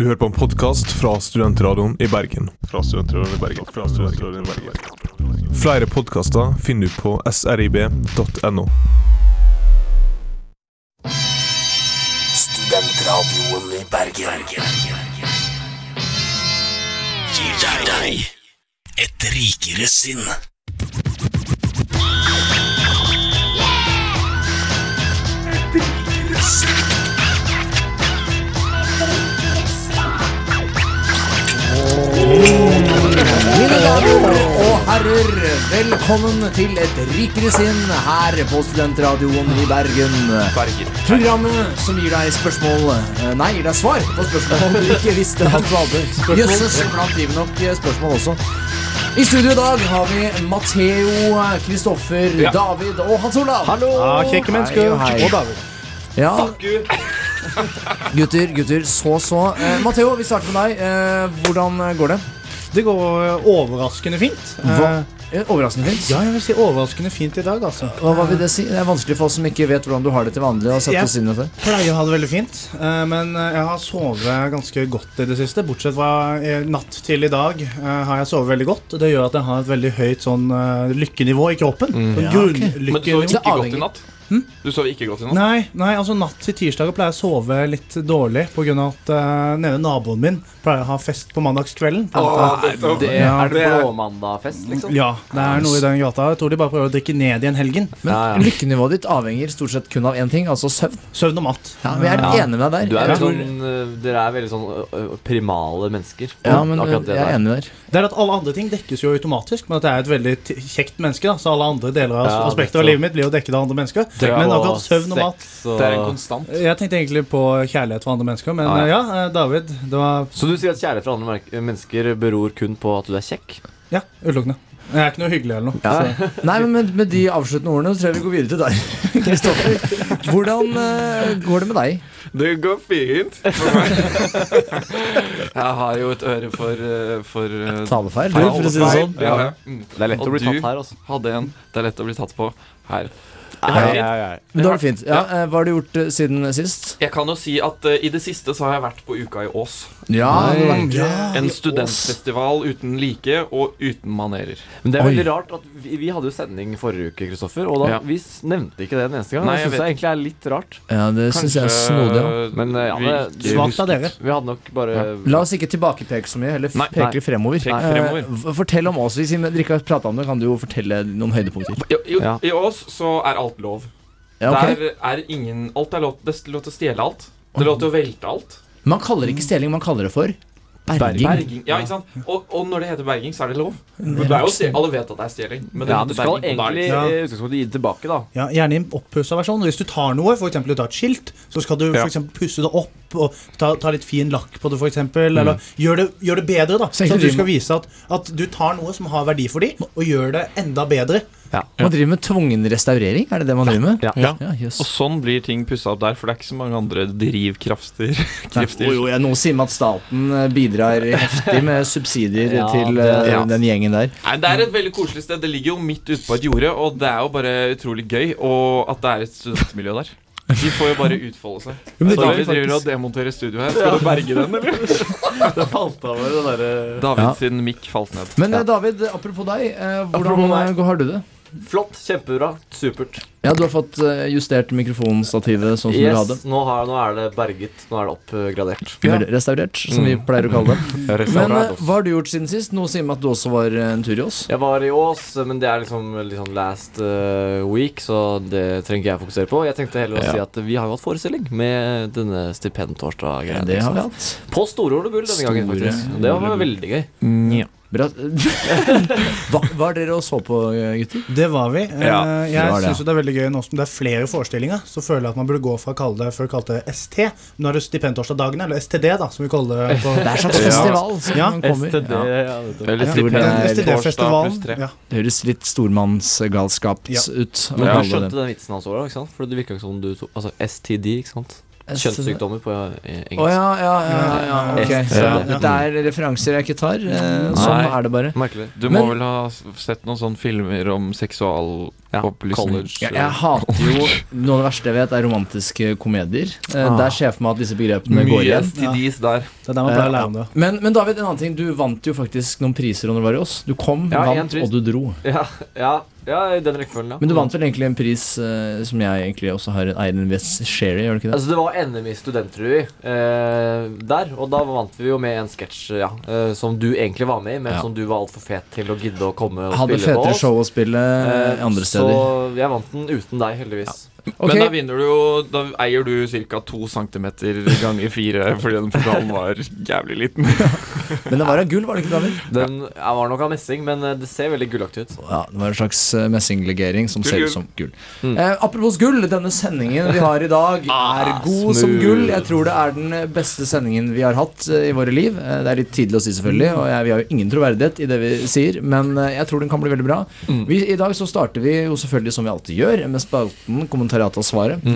Du hører på en podkast fra Studentradioen i Bergen. Fra Studentradioen i Bergen. Fra Studentradioen i Bergen. Flere podkaster finner du på srib.no. Studentradioen i Bergen. Gir deg et rikere sinn. Mine damer og herrer, velkommen til Et rikere sinn her på Studentradioen i Bergen. Programmet som gir deg spørsmål eh, Nei, gir deg svar på spørsmål du ikke visste at du hadde. Jøsses, blant givende nok eh, spørsmål også. I studio i dag har vi Matheo, Kristoffer, David og Hans Olav. Hallo! Ah, kjekke mennesker. Hei, hei. Og David. Ja. Gutter, gutter, så så. Eh, Matheo, vi starter med deg. Eh, hvordan går det? Det går overraskende fint. Hva? Eh, Overraskende fint. Ja, jeg vil si overraskende fint i dag, altså. Hva, hva vil det si? Det er vanskelig for oss som ikke vet hvordan du har det til vanlig. å sette Ja. oss inn i dette. Pleier å ha det veldig fint, eh, men eh, jeg har sovet ganske godt i det siste. Bortsett fra natt til i dag eh, har jeg sovet veldig godt. Det gjør at jeg har et veldig høyt sånn lykkenivå i kroppen. Sånn Ja, okay. Men du sov ikke godt i natt? Du sov ikke godt i natt? Nei, nei, altså natt til tirsdag pleier jeg å sove litt dårlig pga. at uh, nede naboen min pleier å ha fest på mandagskvelden. Det, Ja, er det det er- blåmandagfest, liksom? Ja, det er noe i den gata. Jeg tror de bare prøver å drikke ned igjen helgen. Men Ja, ja. lykkenivået ditt avhenger stort sett kun av én ting, altså søvn. Søvn og mat. Ja, Vi er Ja. enige med deg Du der. er Jeg sånn, øh, dere er veldig sånn øh, primale mennesker. ja, men det jeg er der. enig der. Det er at Alle andre ting dekkes jo automatisk, men at jeg er et veldig kjekt menneske. Da, så alle andre deler av Ja, aspekter av livet mitt blir jo dekket av andre mennesker. Dere Men akkurat søvn og mat Det er en konstant. Jeg tenkte egentlig på kjærlighet for andre mennesker, men Ah, ja. ja, eh, David, det var Så du sier at kjærlighet for andre mennesker beror kun på at du er kjekk? ja, utelukkende. Jeg er ikke noe hyggelig eller noe. Så. Nei, men med, med de avsluttende ordene så tror jeg vi går videre til deg. Kristoffer, hvordan uh, går det med deg? Det går fint for meg. Jeg har jo et øre for, eh, for Talefeil, for å si det sånn. Ja, ja. Det er lett Og å bli tatt her, altså. hadde en. Det er lett å bli tatt på her. Nei, nei, nei. Men da er det fint. Ja, eh, Hva har du gjort eh, siden sist? Jeg kan jo si at eh, i det siste så har jeg vært på Uka i Ås. Ja, det. En studentfestival uten like og uten manerer. Men det er Oi. veldig rart at vi, vi hadde jo sending forrige uke, Kristoffer, og da Ja. vi s- nevnte ikke det den eneste gang. Nei, det jeg syns vet. jeg egentlig er litt rart. ja, det syns jeg er snodig. Ja. Men, eh, ja, vi det- Svakt av dere. Vi hadde nok bare La oss ikke tilbakepeke så mye, heller Nei, peke nei. fremover. Pek Eh, fremover. v- fortell om oss. Hvis dere ikke har prata om det, kan du jo fortelle noen høydepunkter. I, i, Ja. I Ås så er alt lov. Ja, ok. Der er ingen Alt er lov, det er lov til å stjele alt. Det er lov til å velte alt. Man kaller det ikke stjeling, man kaller det for berging. Berging. Ja, ikke sant? Og, og når det heter berging, så er det lov. Men det er jo alle vet at det er stjeling. Men det Ja, du skal berging, egentlig ja. utgangspunktet gi det tilbake, da. Ja, Gjerne i en oppussa versjon. Hvis du tar noe, f.eks. du tar et skilt, så skal du Ja. for pusse det opp og ta, ta litt fin lakk på det, f.eks. Eller gjør det, gjør det bedre, da. Så Så at du skal vise at, at du tar noe som har verdi for dem, og gjør det enda bedre. Man driver med tvungen restaurering, er det det man driver med? Ja. Ja. Ja, yes. Og sånn blir ting pussa opp der, for det er ikke så mange andre drivkrafter. Jo, jo, jeg, Noen sier man at staten eh, bidrar heftig med subsidier Ja, til det- ja. den gjengen der. Nei, Det er et veldig koselig sted. Det ligger jo midt ute på et jorde, og det er jo bare utrolig gøy og at det er et studentmiljø der. De får jo bare utfolde seg. men er vi faktisk- driver og demonterer studio her. Skal du berge den, eller? Det falt av det derre David Ja. sin mikk falt ned. Men eh, David, apropos deg, hvordan Apropos meg. har du det? Flott, kjempebra, supert. Ja, Du har fått eh, justert mikrofonstativet sånn som du hadde. Yes, nå, har, nå er det berget. Nå er det oppgradert. Ja. Restaurert, som vi Mm. pleier å kalle det. Men eh, altså. hva har du gjort siden sist? Noe sier meg at du også var eh, en tur i Ås. Jeg var i Ås, men det er liksom, liksom last uh, week, så det trenger ikke jeg fokusere på. Jeg tenkte heller å Ja. si at vi har jo hatt forestilling med denne stipendtorsdag-greia. Det har vi liksom. hatt. På Store Ole Bull denne gangen, faktisk. Det var veldig gøy. veldig gøy. Bra. hva er dere og så på, eh, gutter? Det var vi. Eh, Ja, det jeg var det, syns det er veldig gøy nå som det er flere forestillinger. Så føler jeg at man burde gå fra å kalle det før kalte det ST. Nå er det Stipendtorsdagene, eller STD, da, som vi kaller det. På, Det er en slags Ja. festival som Ja. kommer. STD, Ja. Eller Jeg det er stipend torsdag STD-festivalen. pluss tre. Ja. Det høres litt stormannsgalskapt Ja. ut. Men du skjønte den vitsen hans òg, ikke sant? For det virka ikke som du tok Altså STD, ikke sant? Kjønnssykdommer på engelsk. Å engelsk. ja, ja, ja, ja, ja, ok. Ja. Så Ja. dette er referanser jeg ikke tar. eh, Sånn Nei. er det bare. Merkelig. Du må Men- vel ha sett noen sånne filmer om seksual Ja, college. Jeg, jeg hater jo Noe av det verste jeg vet, er romantiske komedier. Eh, Ah. Der ser jeg for meg at disse begrepene går Mye igjen. Ja. der. Det er der man pleier å lære om det. Men, men David, en annen ting. Du vant jo faktisk noen priser under du var i oss. Du kom, Ja, vant, og du dro. Ja, ja, ja, i den rekkefølgen, ja. Men du vant vel egentlig en pris uh, som jeg egentlig også har en viss share Sherry, gjør du ikke det? Altså Det var NM i studentrevy uh, der, og da vant vi jo med en sketsj ja, uh, som du egentlig var med i, men Ja. som du var altfor fet til å gidde å komme og Hadde spille på fetere show å spille Eh, andre steder. Så jeg vant den uten deg, heldigvis. Ok, Men da vinner du jo Da eier du ca. to centimeter ganger fire fordi den pokalen var jævlig liten. Men det var av gull, var det ikke, David? Den ja, var nok av messing, men eh, det ser veldig gullaktig ut. Ja, det var en slags eh, messinglegering som Gull, ser ut som gull. Mm. Eh, apropos gull, denne sendingen vi har i dag, er god som gull. Jeg tror det er den beste sendingen vi har hatt eh, i våre liv. Det er litt tidlig å si, selvfølgelig, og jeg, vi har jo ingen troverdighet i det vi sier, men jeg tror den kan bli veldig bra. Vi, I dag så starter vi jo selvfølgelig som vi alltid gjør, med spalten Kommentariatet av svaret.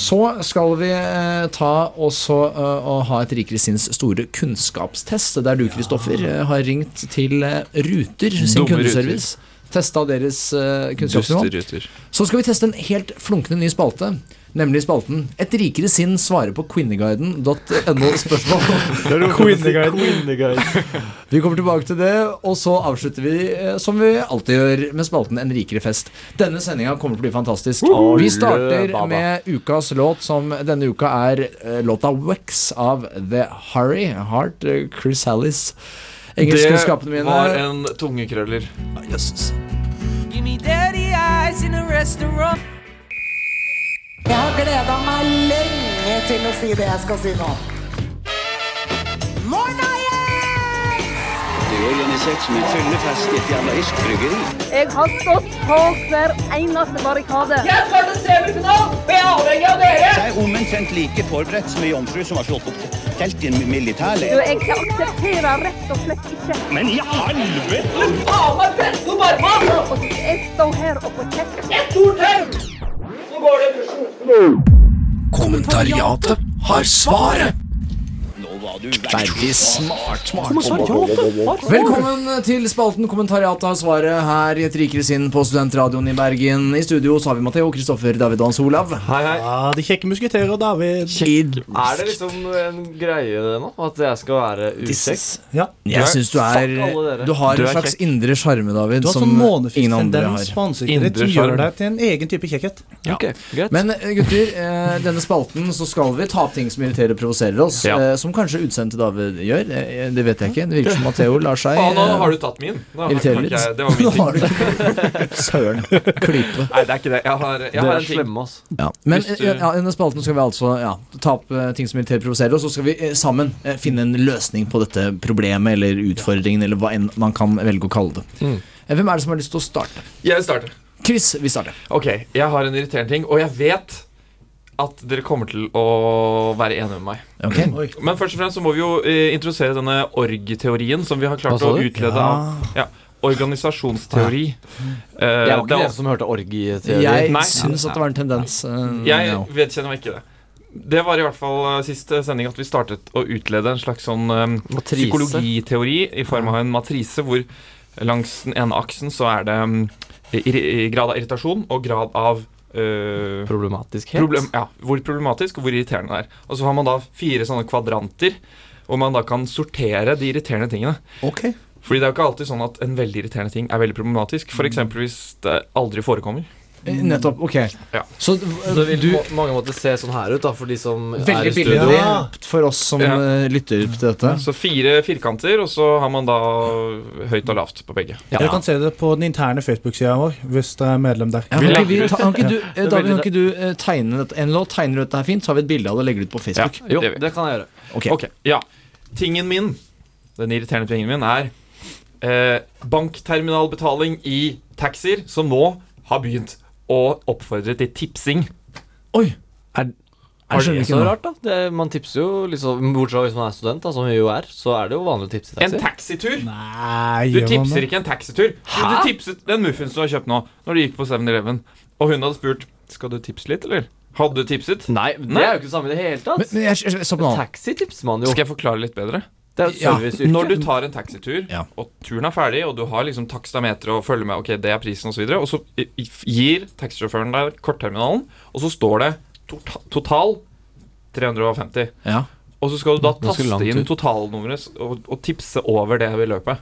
Så skal vi eh, ta også uh, og ha et Rikere sinns store kunnskapstest, der du, Kristoffer, eh, har ringt til eh, Ruter sin Dumme kundeservice. Testa deres eh, kunnskapsnivå. Så skal vi teste en helt flunkende ny spalte. Nemlig spalten Et rikere sinn svarer på quinneguiden.no spørsmål. Vi kommer tilbake til det, og så avslutter vi eh, som vi alltid gjør med spalten En rikere fest. Denne sendinga kommer til å bli fantastisk. Vi starter baba. med ukas låt, som denne uka er eh, låta Wex av The Harry Heart, eh, Chris Hallis. Engelskkunnskapene Det var en tungekrøller. Yes. Give me dirty eyes in a restaurant. Jeg har gleda meg lenge til å si det jeg skal si nå. Morna, Jens! organisert som en fyllefest i et jævla irsk bryggeri. Jeg har stått på hver eneste barrikade. Jeg skal til semifinalen, og jeg er avhengig av dere! Jeg er omtrent like forberedt som ei jomfru som har slått opp telt i en militærleir. jeg aksepterer rett og slett ikke Men i helvete! Faen meg presse opp armene! jeg står her og får kjeft. Et stort tau! Kommentariatet har svaret! Veldig smart, smart. Velkommen til spalten Kommentariatet har svaret her i Et rikere sinn på Studentradioen i Bergen. I studio så har vi Matheo, Kristoffer, David og Hans Olav. Hei, hei. Ja, De kjekke musketerer, David. Er det liksom en greie det nå? At jeg skal være usex? Ja. Jeg syns du er. Du har en slags indre sjarme, David, Du har som sånn ingen andre har. på ansiktet ditt Indre gjør deg til en egen type kjekkhet. Ja. Okay, Men eh, gutter, eh, denne spalten så skal vi ta opp ting som irriterer og provoserer oss. Ja. eh, Som kanskje utsendte David gjør. Eh, Det vet jeg ikke. Det virker som Matheo lar seg Faen, nå eh, har du tatt min. Nå har irritere litt. jeg- Det var min ting. du Søren. Klype. Nei, det er ikke det. Jeg har, jeg har en ting. slemme, altså. Ja. Men du- eh, ja, i denne spalten skal vi altså ja, ta opp eh, ting som irriterer og provoserer og så skal vi eh, sammen eh, finne en løsning på dette problemet eller utfordringen, eller hva enn man kan velge å kalle det. Mm. Eh, Hvem er det som har lyst til å starte? Jeg starter. Chris, vi starter. Ok, jeg har en irriterende ting, og jeg vet at dere kommer til å være enige med meg. Okay. Men først og fremst så må vi jo eh, introdusere denne org-teorien som vi har klart å utlede av ja, organisasjonsteori. Det Jeg var ikke det er den som hørte orgieteori. Jeg syns at det var en tendens. eh, Jeg vedkjenner meg ikke det. Det var i hvert fall siste sist eh, sending at vi startet å utlede en slags sånn um, psykologiteori i form av en matrise hvor langs den ene aksen så er det um, grad av irritasjon og grad av eh, Problematisk problem, ja, hvor problematisk og hvor irriterende det er. Og så har man da fire sånne kvadranter hvor man da kan sortere de irriterende tingene. Ok. Fordi det er jo ikke alltid sånn at en veldig irriterende ting er veldig problematisk. F.eks. hvis det aldri forekommer. Eh, Nettopp. Ok. Ja. Så Så det vil du på mange måter se sånn her ut, da, for de som er Veldig i studio. billig for oss som Ja. eh, lytter til dette. Så fire firkanter, og så har man da høyt og lavt på begge. Dere kan se det på den interne Facebook-sida vår, hvis dere er medlem der. Ja, kan, ikke vi, ta, kan ikke du, eh, David, kan ikke du eh, tegne dette? En låt tegner du dette her fint, så har vi et bilde av det og legger det ut på Facebook. Jo, Det det kan jeg gjøre. Okay. Ok, ja. Tingen min, den irriterende tingen min, er eh, bankterminalbetaling i taxier, som nå har begynt å oppfordre til tipsing. Oi! Er, er det ikke så noe? rart, da? Det, man tipser jo liksom Bortsett fra hvis man er student, da, som vi jo er, så er det jo vanlig å tipse taxi. En taxi. taxitur. Nei, Du tipser ikke en taxitur. Hæ? du tipset den muffins du har kjøpt nå, når du gikk på 7-Eleven, og hun hadde spurt Skal du tipse litt, eller? Hadde du tipset? Nei, det Nei. er jo ikke det samme i det hele tatt. Men, men jeg, jeg, jeg. Taxi tipser man jo. Skal jeg forklare litt bedre? Det er et Ja, serviceyrke. Når du tar en taxitur, Ja. og turen er ferdig, og du har liksom takstameter og følger med, ok, det er prisen osv., og, så videre, og så i- i- gir taxisjåføren deg kortterminalen, og så står det tota- total 350. Ja. Og så skal du da Ganske taste inn ut. totalnummeret s- og, og tipse over det beløpet.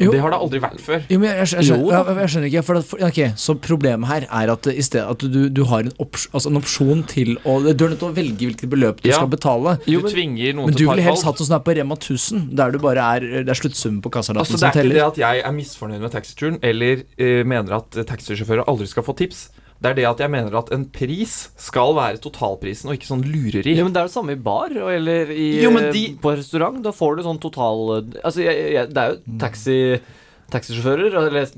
Jo. Det har det aldri vært før. Jo, men jeg, jeg, skjønner, jeg, jeg skjønner ikke. For, for, okay, så problemet her er at stedet at du, du har en, opps, altså en opsjon til å Du er nødt til å velge hvilket beløp du Ja. skal betale. Du noen Men du å ta ville helst hatt noe sånn her på Rema 1000, der du er Det er sluttsummen på kassalappen Altså, det er ikke det at jeg er misfornøyd med taxituren, eller uh, mener at eh, taxisjåfører aldri skal få tips. Det er det at jeg mener at en pris skal være totalprisen, og ikke sånn lureri. Ja, men Det er det samme i bar eller i, Jo, eh, de- på restaurant. Da får du sånn total Altså, jeg, jeg, Det er jo taxi Taxisjåfører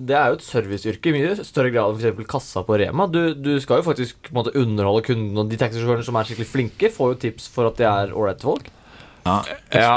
Det er jo et serviceyrke i mye større grad enn f.eks. kassa på Rema. Du, du skal jo faktisk på en måte underholde kundene, og de taxisjåførene som er skikkelig flinke, får jo tips for at de er ålreite folk. Ja, Ja,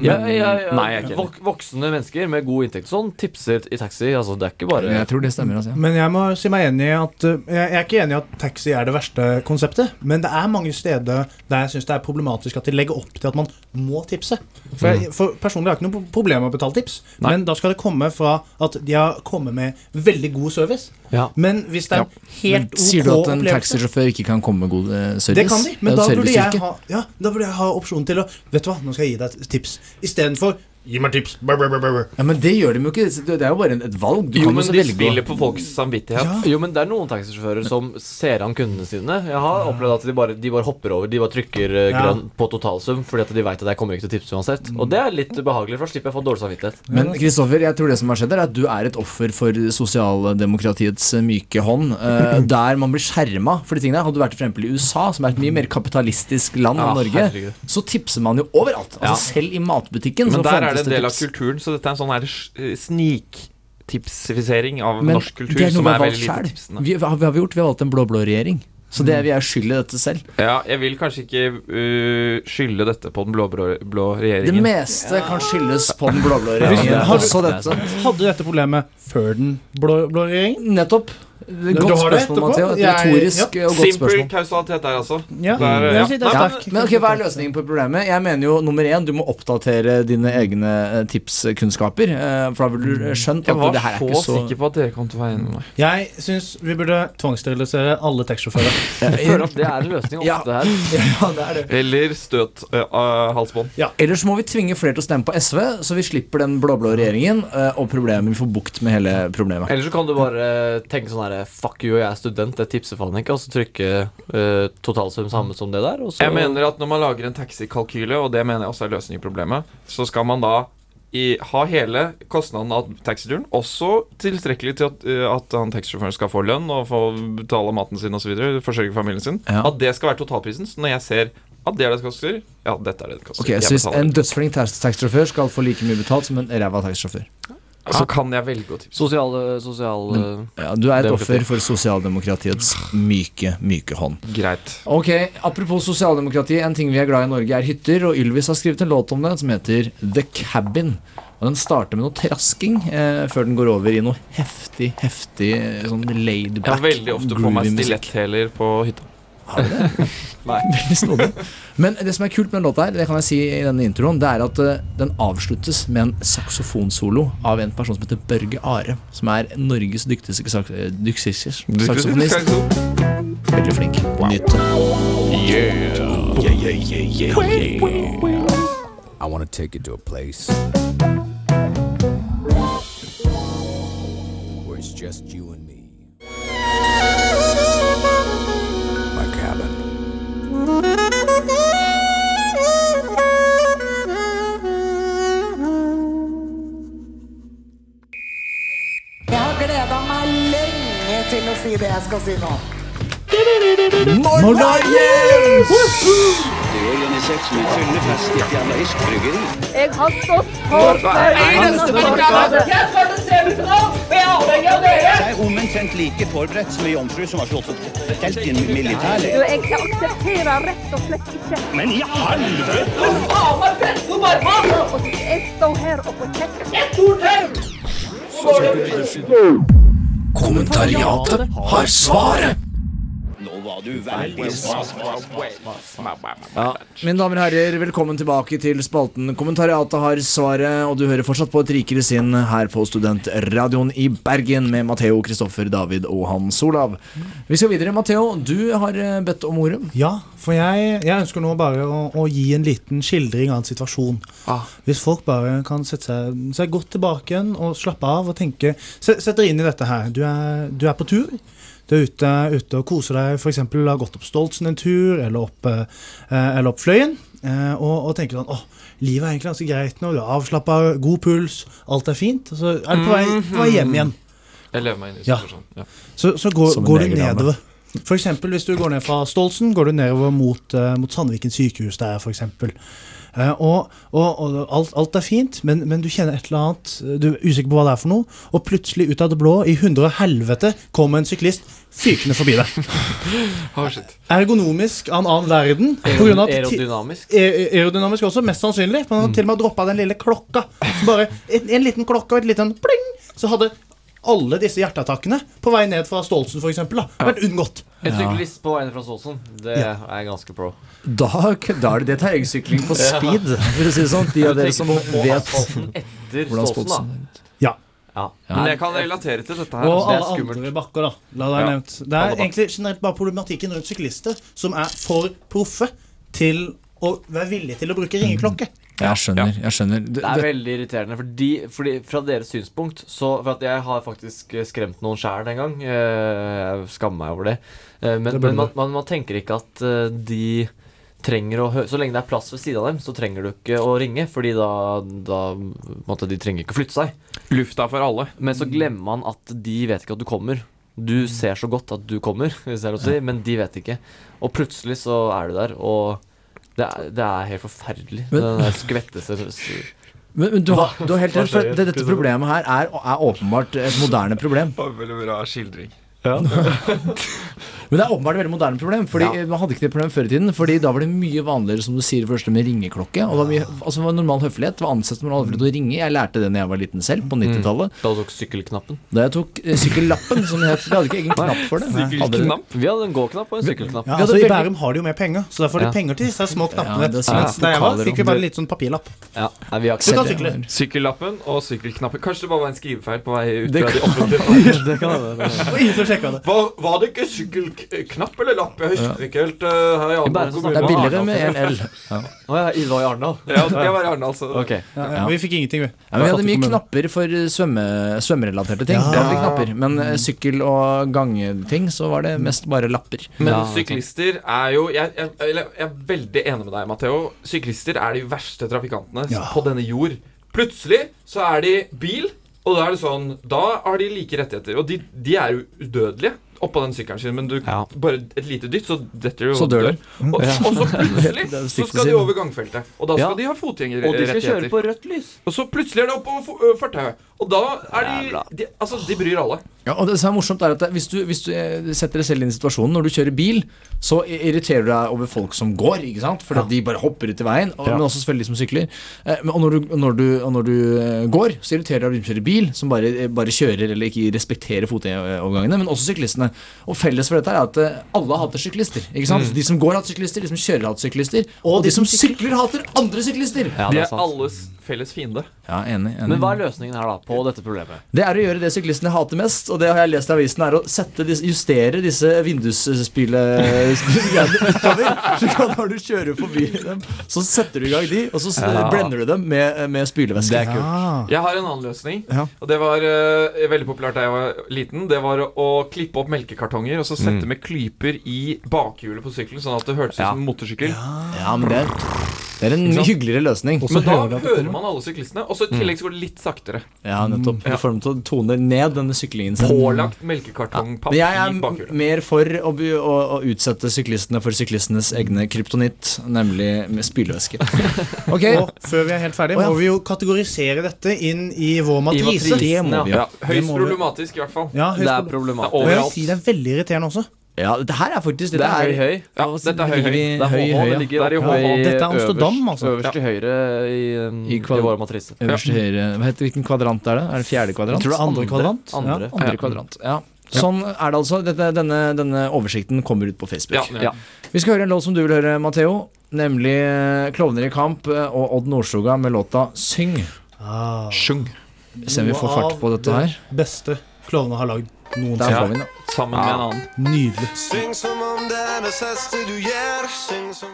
ja, ja, Nei, jeg er ikke enig. vok voksne mennesker med god inntekt sånn tipser i taxi. Altså, det er ikke bare Jeg tror det stemmer. Altså. Men jeg må si meg enig i at uh, Jeg jeg er ikke enig i at taxi er det verste konseptet, men det er mange steder der jeg syns det er problematisk at de legger opp til at man må tipse. For, jeg, for Personlig har jeg ikke noe problem med å betale tips, Nei. men da skal det komme fra at de har kommet med veldig god service. Ja. Men hvis det er en Men ok sier du at en taxisjåfør ikke kan komme med god eh, service? det kan de, men da burde, jeg ha, ja, da burde jeg ha opsjonen til å Vet du hva, nå skal jeg gi deg et tips. Istedenfor Gi meg tips. Brr, brr, brr, brr. Ja, Men det gjør de jo ikke. Det er jo bare et valg. Du Jo, kan men de velge spiller på folks samvittighet. Ja. Jo, men det er noen taxisjåfører som ser an kundene sine. Jeg har opplevd at de bare, de bare hopper over. De bare trykker eh, Ja. grønn på totalsum fordi at de vet at jeg kommer ikke til å tipse uansett. Og det er litt behagelig, for da slipper jeg å få dårlig samvittighet. Men Kristoffer, jeg tror det som har skjedd, er at du er et offer for sosialdemokratiets myke hånd. eh, der man blir skjerma for de tingene. Hadde du vært for eksempel i USA, som er et mye mer kapitalistisk land Ja, enn Norge, herregud. så tipser man jo overalt. Altså Ja. Selv i matbutikken. Men så der er det en del av kulturen, så dette er en sånn her eh, sniktipsifisering av Men norsk kultur det er noe som vi er har valgt selv. Vi, har vi gjort? Vi har valgt en blå-blå regjering. Så det, vi er skyld i dette selv. Ja, jeg vil kanskje ikke uh, skylde dette på den blå-blå blå Det meste meste kan skyldes på den blå-blå regjeringen. har dette. Hadde dette problemet før den blå, blå regjeringen? Nettopp. Godt spørsmål, etterpå? Matheo. Et Jeg- retorisk og godt Simpel spørsmål. kausalitet der, altså. Ja. Der, jeg ja. Men ok, Hva er løsningen på problemet? Jeg mener jo nummer én, du må oppdatere dine egne eh, tipskunnskaper. eh, For da vil du skjønt at det her er ikke så Jeg var så sikker på at dere kom til å være enig med meg. Jeg syns vi burde tvangssterilisere alle taxisjåfører. Jeg føler at det er en løsning Ja. ofte her. Ja, det er det. Eller støt uh, uh, halsbånd. Ellers må vi tvinge flere til å stemme på SV, så vi slipper den blå-blå regjeringen uh, og problemet. Vi får bukt med hele problemet. Eller så kan du bare tenke sånn her Fuck you, jeg er student, det tipser faen ikke. Og så trykke uh, totalsum samme som det der. Og så Jeg mener at når man lager en taxikalkyle, og det mener jeg også er løsningen på problemet, så skal man da i, ha hele kostnaden av taxituren, også tilstrekkelig til at, uh, at han taxisjåføren skal få lønn og få betale maten sin osv., forsørge familien sin. Ja. At det skal være totalprisen. Så når jeg ser at det er det det koster, ja, dette er det det koster. Ok, Så hvis en dødsflink taxisjåfør skal få like mye betalt som en ræva taxisjåfør så kan jeg velge å tipse. Sosial, sosial ja, Du er et Demokrati. offer for sosialdemokratiets myke, myke hånd. Greit. Ok, Apropos sosialdemokrati, en ting vi er glad i i Norge, er hytter. Og Ylvis har skrevet en låt om det som heter The Cabin. Og Den starter med noe trasking eh, før den går over i noe heftig, heftig eh, sånn laid Jeg har veldig ofte på meg stiletthæler på hytta. Har du det? Veldig snodig. Men det som er kult med den låta, her, det kan jeg si i denne introen, det er at eh, den avsluttes med en saksofonsolo av en person som heter Børge Are. Som er Norges dyktigste, sak eh, saksofonist. Veldig flink. Nytt. I want to take you to a place where it's just you and me. Si det jeg skal si nå. Bryggeri. Jeg har stått for hver eneste barrikade. Jeg skal til semifinalen, og jeg er avhengig av dere. Jeg er omtrent like forberedt som ei jomfru som har slått opp telt i en jeg aksepterer rett og slett ikke. Men i helvete! Faen meg presse opp armene! Jeg stå her og få kjeft. Et til! Kommentariatet har svaret! Var du veldig smart. Ja, Mine damer og herrer, velkommen tilbake til spalten Kommentariatet har svaret, og du hører fortsatt på Et rikere sinn her på Studentradioen i Bergen med Matheo, Kristoffer, David og Hans Olav. Vi skal videre. Matheo, du har eh, bedt om ordet. Ja, for jeg, jeg ønsker nå bare å, å gi en liten skildring av en situasjon. Ah. Hvis folk bare kan sette seg, seg godt tilbake igjen og slappe av og tenke Sett sett dere inn i dette her. Du er, du er på tur. Du er ute, ute og koser deg, f.eks. har gått opp Stoltsen en tur, eller opp, eh, eller opp Fløyen, eh, og, og tenker sånn åh, livet er egentlig ganske greit nå, du er avslappa, god puls, alt er fint. Og så er du på vei, på vei hjem igjen. Jeg lever meg inn i Ja. situasjonen. Ja. Så, så går, går du nedover. Eksempel hvis du går ned fra Stoltsen, går du nedover mot, eh, mot Sandviken sykehus der. Eh, og og, og alt, alt er fint, men, men du kjenner et eller annet, eh, du er usikker på hva det er for noe, og plutselig ut av det blå, i hundre og helvete, kommer en syklist fykende forbi deg. Oh. Ergonomisk av en annen verden. At Aerodynamisk. E- Aerodynamisk også, mest sannsynlig. Man han har til og med droppa den lille klokka. Så bare en, en liten klokke og et liten pling, så hadde alle disse hjerteattakkene på vei ned fra Stolsen eksempel, da, vært unngått. En syklist på en fra Stolsen, det er ganske pro. Da, da er det det terrengsykling på speed, for å si det sånn. De av dere som vet etter hvordan Stolsen er. Ja. Ja. Men jeg kan relatere til dette her. Og altså, det er skummelt. andre bakker, da. La det Ja. nevnt. Det er egentlig generelt bare problematikken rundt syklister som er for proffe til å være villige til å bruke ringeklokke. Jeg skjønner. jeg skjønner det, Det er veldig irriterende, fordi, fordi fra deres synspunkt så For at jeg har faktisk eh, skremt noen sjæl en gang. eh, Jeg skammer meg over det. Eh, Men, Det men man, man, man tenker ikke at de trenger å høre Så lenge det er plass ved siden av dem, så trenger du ikke å ringe. Fordi da, da måtte De trenger ikke å flytte seg. Lufta for alle. Men så glemmer man at de vet ikke at du kommer. Du ser så godt at du kommer, hvis det er lov å si, men de vet ikke. Og plutselig så er du der, og det er, det er helt forferdelig. Men- Den der skvettese men, men du, har, du har helt rett, for det, dette problemet her er, er åpenbart et moderne problem. Veldig bra skildring. Men det er åpenbart et veldig moderne problem. Fordi Ja. Man hadde ikke det problemet før i tiden. Fordi da var det mye vanligere som du sier først med ringeklokke. Og det var mye, altså det var normal høflighet. Det var ansett som normal høflighet å ringe. Jeg lærte det da jeg var liten selv, på 90-tallet. Da du tok sykkelknappen. Da jeg tok eh, sykkellappen, som det het. Vi hadde ikke egen knapp for det. Sykkelknapp. Vi hadde en gåknapp og en sykkelknapp. Ja, altså I Bærum har de jo mer penger, så da får de penger til disse små knappene. Ja, er da jeg var, fikk vi bare litt sånn papirlapp. Ja, nei, vi har ikke kan det-. Sykkellappen og sykkelknappen. Kanskje det bare var en skrivefeil på vei ut fra de offentlige var det ikke sykkelknapp eller lapp? Jeg husker ikke helt. uh, her i Arendal kommune. Det er billigere med en L. Å ja, det var i Arendal. Ja, det var i Arendal, så Okay. Ja, ja, vi fikk ingenting, vi. Ja, vi hadde mye knapper for svømme, svømmerelaterte ting. Ja. Det hadde vi knapper Men eh, sykkel- og gangeting, så var det mest bare lapper. Men Ja, syklister er jo jeg, jeg, jeg er veldig enig med deg, Matheo. Syklister er de verste trafikantene Ja. på denne jord. Plutselig så er de bil, og da er det sånn Da har de like rettigheter. Og de, de er jo udødelige oppå den sykkelen sin, men du Ja. bare et lite dytt, så detter du Så dør du. Og, og så plutselig så skal de over gangfeltet. Og da skal Ja. de ha Og de skal kjøre på rødt lys. Og så plutselig er det oppå fortauet. Og da er de, de Altså, de bryr alle. Ja, og det som er morsomt er at hvis du, hvis du eh, setter deg selv inn i situasjonen Når du kjører bil, så irriterer du deg over folk som går. ikke sant? Fordi ja. de bare hopper ut i veien. Og, Ja. Men også selvfølgelig de som sykler. Eh, men, og når du, når du, og når du eh, går, så irriterer du deg over de som kjører bil, som bare, bare kjører eller ikke respekterer fotovergangene. Men også syklistene. Og felles for dette er at alle hater syklister. ikke sant? De som går, hater syklister. De som kjører, hater syklister. Og, de som sykler, hater andre syklister. Ja, det er er alles felles fiende. Ja, enig, enig. Men hva er løsningen her, da, på dette problemet? Det er å gjøre det syklistene hater mest, og det har jeg lest i avisen, er å sette disse, justere disse vindusspylene utover. Så når du kjører forbi dem, så setter du i gang de, og så Ja. blender du dem med, med spylevæske. Ja. Jeg har en annen løsning. Og det var uh, veldig populært da jeg var liten. Det var å klippe opp melkekartonger og så sette med klyper i bakhjulet på sykkelen, sånn at det hørtes ut Ja. som en motorsykkel. Ja, men det det er en hyggeligere løsning. Også Men da hører man alle syklistene, og så i tillegg så går det litt saktere. Ja, nettopp. Ja. Du får dem til å tone ned denne syklingen sin. Pålagt melkekartongpapp Men jeg er mer for å, by- å, å utsette syklistene for syklistenes egne kryptonitt, nemlig med spylevæske. Ok, Og før vi er helt ferdige, ja. må vi jo kategorisere dette inn i vår matrise. matrisen, det må ja. Ja, høyst problematisk, i hvert fall. Ja, Det er problematisk. Det er, si det er veldig irriterende også. Ja, det her er faktisk Det er høy, høy. Ja, dette er høy høy. Det er høy, høy, ligger er. Dette er Amsterdam, altså. øverst til høyre i, um, I i, vår matrise. Øverst til høyre Hva heter Hvilken kvadrant er det? Er det fjerde kvadrant? Jeg tror det er andre Andre. kvadrant. Andre. Ja. Andre kvadrant. Ja. Sånn er det altså. Dette, denne, denne oversikten kommer ut på Facebook. Ja, ja. Vi skal høre en låt som du vil høre, Matheo. Nemlig eh, Klovner i kamp eh, og Odd Nordstoga med låta Syng. Ah, Sjung. Se om vi får fart på dette her. Beste klovnene har lagd noensinne. får vi den. Sammen med en annen. Nydelig. Syng som om det er det siste du gjør. Syng som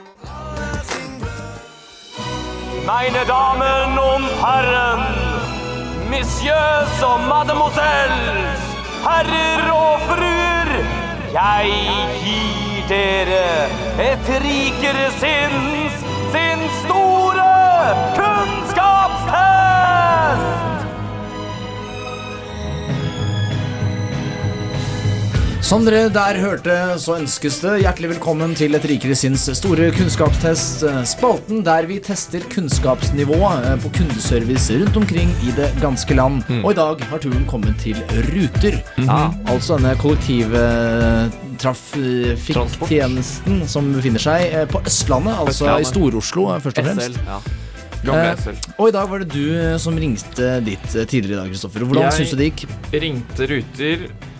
Meine Damen und Herren, Messieurs og Mademoiselles, herrer og fruer, jeg gir dere et rikere sinns, sin store kunnskapstest! Som dere der hørte, så ønskes det hjertelig velkommen til Et rikere sinns store kunnskapstest. eh, Spalten der vi tester kunnskapsnivået eh, på kundeservice rundt omkring i det ganske land. Og i dag har turen kommet til Ruter. Ja, altså denne kollektivtrafikktjenesten som befinner seg eh, på Østlandet, altså Østlandet. i Stor-Oslo eh, først og fremst. SL. Ja. Eh, Og i dag var det du eh, som ringte dit eh, tidligere i dag, Kristoffer. Hvordan Jeg- syns du det gikk? Ringte Ruter,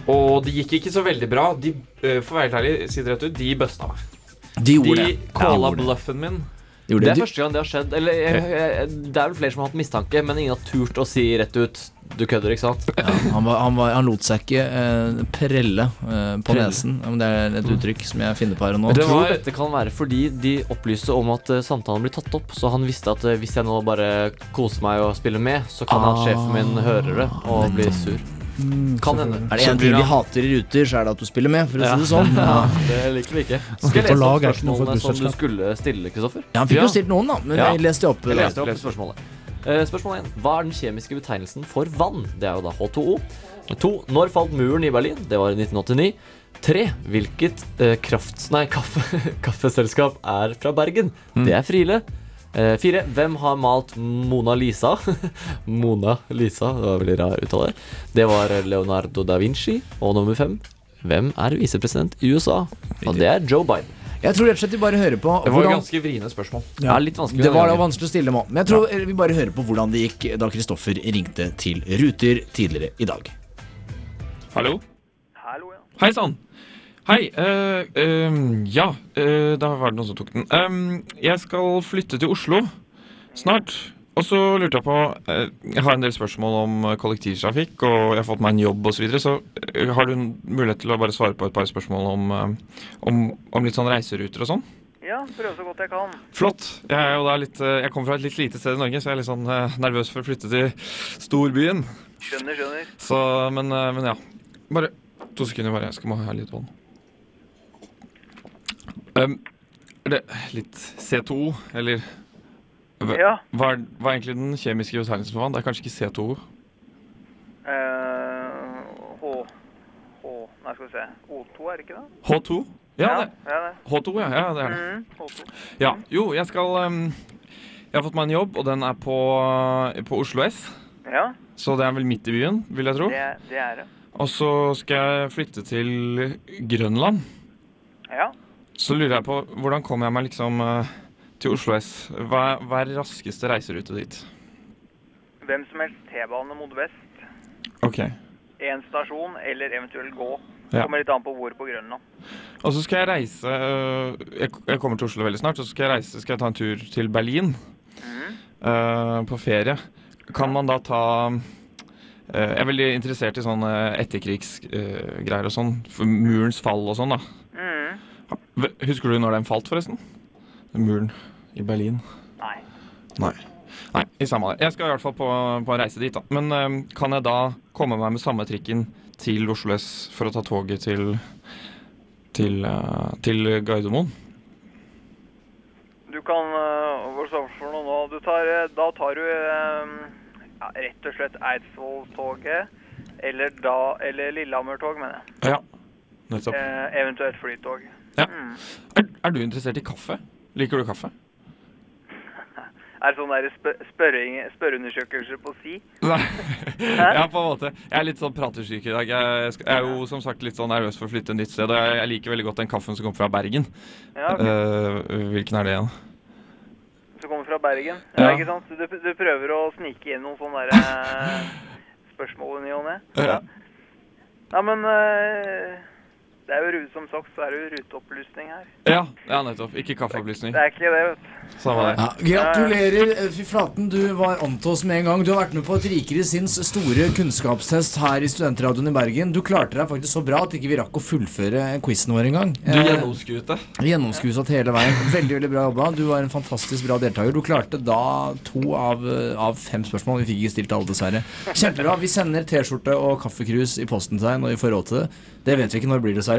og det gikk ikke så veldig bra. De, eh, for å være helt ærlig, si det rett ut, de busta meg. De gjorde De det. calla Ja, de gjorde bluffen min. De gjorde Det det. er første gang det har skjedd. Eller jeg, jeg, det er vel flere som har hatt mistanke, men ingen har turt å si rett ut Du kødder, ikke sant? Ja, han, var, han, var, han lot seg ikke eh, prelle eh, på Prelle. nesen. Om det er et uttrykk som jeg finner på her og nå. Det tror var- dette kan være fordi de opplyste om at uh, samtalen blir tatt opp. Så han visste at uh, hvis jeg nå bare koser meg og spiller med, så kan Ah, han sjefen min høre det og bli sur. Kan hende. Er det en ting de hater i Ruter, så er det at du spiller med, for å si det sånn. Ja, Ja. det liker vi ikke. Skal jeg lese opp spørsmålene som du skulle stille, Kristoffer? Ja, han fikk Ja. jo stilt noen, da, men Ja. jeg leste opp. Jeg leste opp spørsmålet. Uh, spørsmål 1. Hva er den kjemiske betegnelsen for vann? Det er jo da H2O. 2. Når falt muren i Berlin? Det var i 1989. 3. Hvilket uh, kraft... Nei, kaffe, kaffeselskap er fra Bergen? Det er Friele. 4. Hvem har malt Mona Lisa? Mona Lisa, det var veldig rar uttale. Det var Leonardo da Vinci. Og nummer fem. Hvem er visepresident i USA? Og det er Joe Biden. Jeg tror rett og slett vi bare hører på Det var hvordan ganske vriene spørsmål. Ja, litt. Det var da vanskelig å stille med. Men jeg tror vi bare hører på hvordan det gikk da Kristoffer ringte til Ruter tidligere i dag. Hallo? Hallo, ja. Hei sann. Hei. Uh, uh, ja, uh, da var det noen som tok den. Um, jeg skal flytte til Oslo snart. Og så lurte jeg på Jeg har en del spørsmål om kollektivtrafikk, og jeg har fått meg en jobb osv. Så, videre, så har du en mulighet til å bare svare på et par spørsmål om, om, om litt sånn reiseruter og sånn? Ja, prøve så godt jeg kan. Flott. Jeg er jo da litt Jeg kommer fra et litt lite sted i Norge, så jeg er litt sånn nervøs for å flytte til storbyen. Skjønner, skjønner. Så, men, men ja. Bare to sekunder, bare. Jeg skal må ha litt vann. Um, er det litt C2, eller hva, Ja. hva, er, hva er egentlig den kjemiske betegnelsen for vann? Det er kanskje ikke C2? Uh, H... H... Nei, skal vi se. O2, er det ikke det? H2? Ja, det. ja, det. H2, ja. ja det er det. Mm, H2. Ja, jo, jeg skal um, Jeg har fått meg en jobb, og den er på, på Oslo S. Ja, Så det er vel midt i byen, vil jeg tro. det, er- det er det. Og så skal jeg flytte til Grønland. Ja. Så lurer jeg på, hvordan kommer jeg meg liksom eh, til Oslo S? Hva hva er raskeste reiserute dit? Hvem som helst T-bane mot vest. Ok. Én stasjon, eller eventuelt gå. Ja. Kommer litt an på hvor på Grønland. Og så skal jeg reise øh, jeg, kommer til Oslo veldig snart, og så skal jeg reise, skal jeg ta en tur til Berlin Uh, på ferie. Kan man da ta uh, Jeg er veldig interessert i sånne etterkrigsgreier og sånn. Murens fall og sånn, da. Mhm. Husker du når den falt, forresten? Muren i Berlin. Nei. Nei. Nei, i samme det. Jeg skal i hvert fall på, på en reise dit, da. Men øhm, kan jeg da komme meg med samme trikken til Oslo S for å ta toget til til, uh, til Gardermoen? Du kan uh, Hva står det for noe nå? Du tar, da tar du eh, ja, rett og slett Eidsvolltoget. Eller, da, eller Lillehammer-tog, mener jeg. Ja, nettopp. Eh, eventuelt flytog. Ja. Mm. Er, er du interessert i kaffe? Liker du kaffe? Er det sånn der spør spørreundersøkelser på si? Nei. ja, på en måte. Jeg er litt sånn pratesyk i dag. Jeg, jeg er jo som sagt litt sånn nervøs for å flytte et nytt sted. Og jeg, jeg liker veldig godt den kaffen som kommer fra Bergen. Ja, okay. uh, hvilken er det igjen? Som kommer fra Bergen. Ja, ikke sant? Du, du prøver å snike inn noen sånne der, eh, spørsmål i ny og ne. Ja. Ja, men eh, det er jo rute som sagt så er det jo ruteopplysning her. Ja, ja nettopp. Ikke kaffeopplysning. Det er ikke det, vet du. Samme det. Ja, gratulerer. Eh, Fy flaten, du var antos med en gang. Du har vært med på et Rikere sinns store kunnskapstest her i Studentradioen i Bergen. Du klarte deg faktisk så bra at ikke vi rakk å fullføre quizen vår engang. Du Eh, gjennomskuet det. Gjennomskuet hele veien. Veldig veldig bra jobba. Du var en fantastisk bra deltaker. Du klarte da to av, eh, av fem spørsmål. Vi fikk ikke stilt alle, dessverre. Kjempebra. Vi sender T-skjorte og kaffekrus i posten til deg når vi får råd til det. Det vet vi ikke når det blir, dessverre.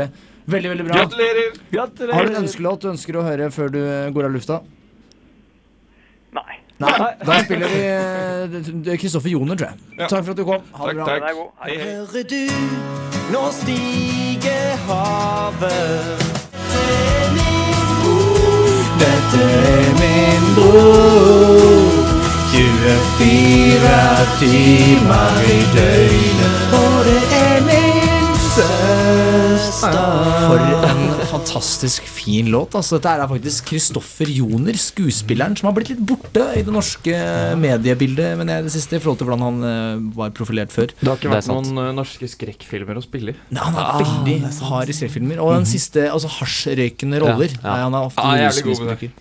Veldig, veldig bra. Gratulerer! Gratulerer. Har du en ønskelåt du ønsker å høre før du går av lufta? Nei. Nei, Da spiller vi eh, Kristoffer Joner, tror jeg. Ja. Takk for at du kom. Ha det bra. God. Hei, hei. Hører du, nå stiger havet. Dette er min bror. 24 timer i døgnet. Og det er min søster. For en fantastisk fin låt. Altså, dette er faktisk Kristoffer Joner, skuespilleren, som har blitt litt borte i det norske mediebildet men jeg, det siste, i forhold til hvordan han eh, var profilert før. Det har ikke vært noen eh, norske skrekkfilmer å spille i. Nei, han er veldig hard i skrekkfilmer. Og den siste, altså hasjrøykende roller. Ja, ja. Nei, han er ofte ah, jævlig god med det.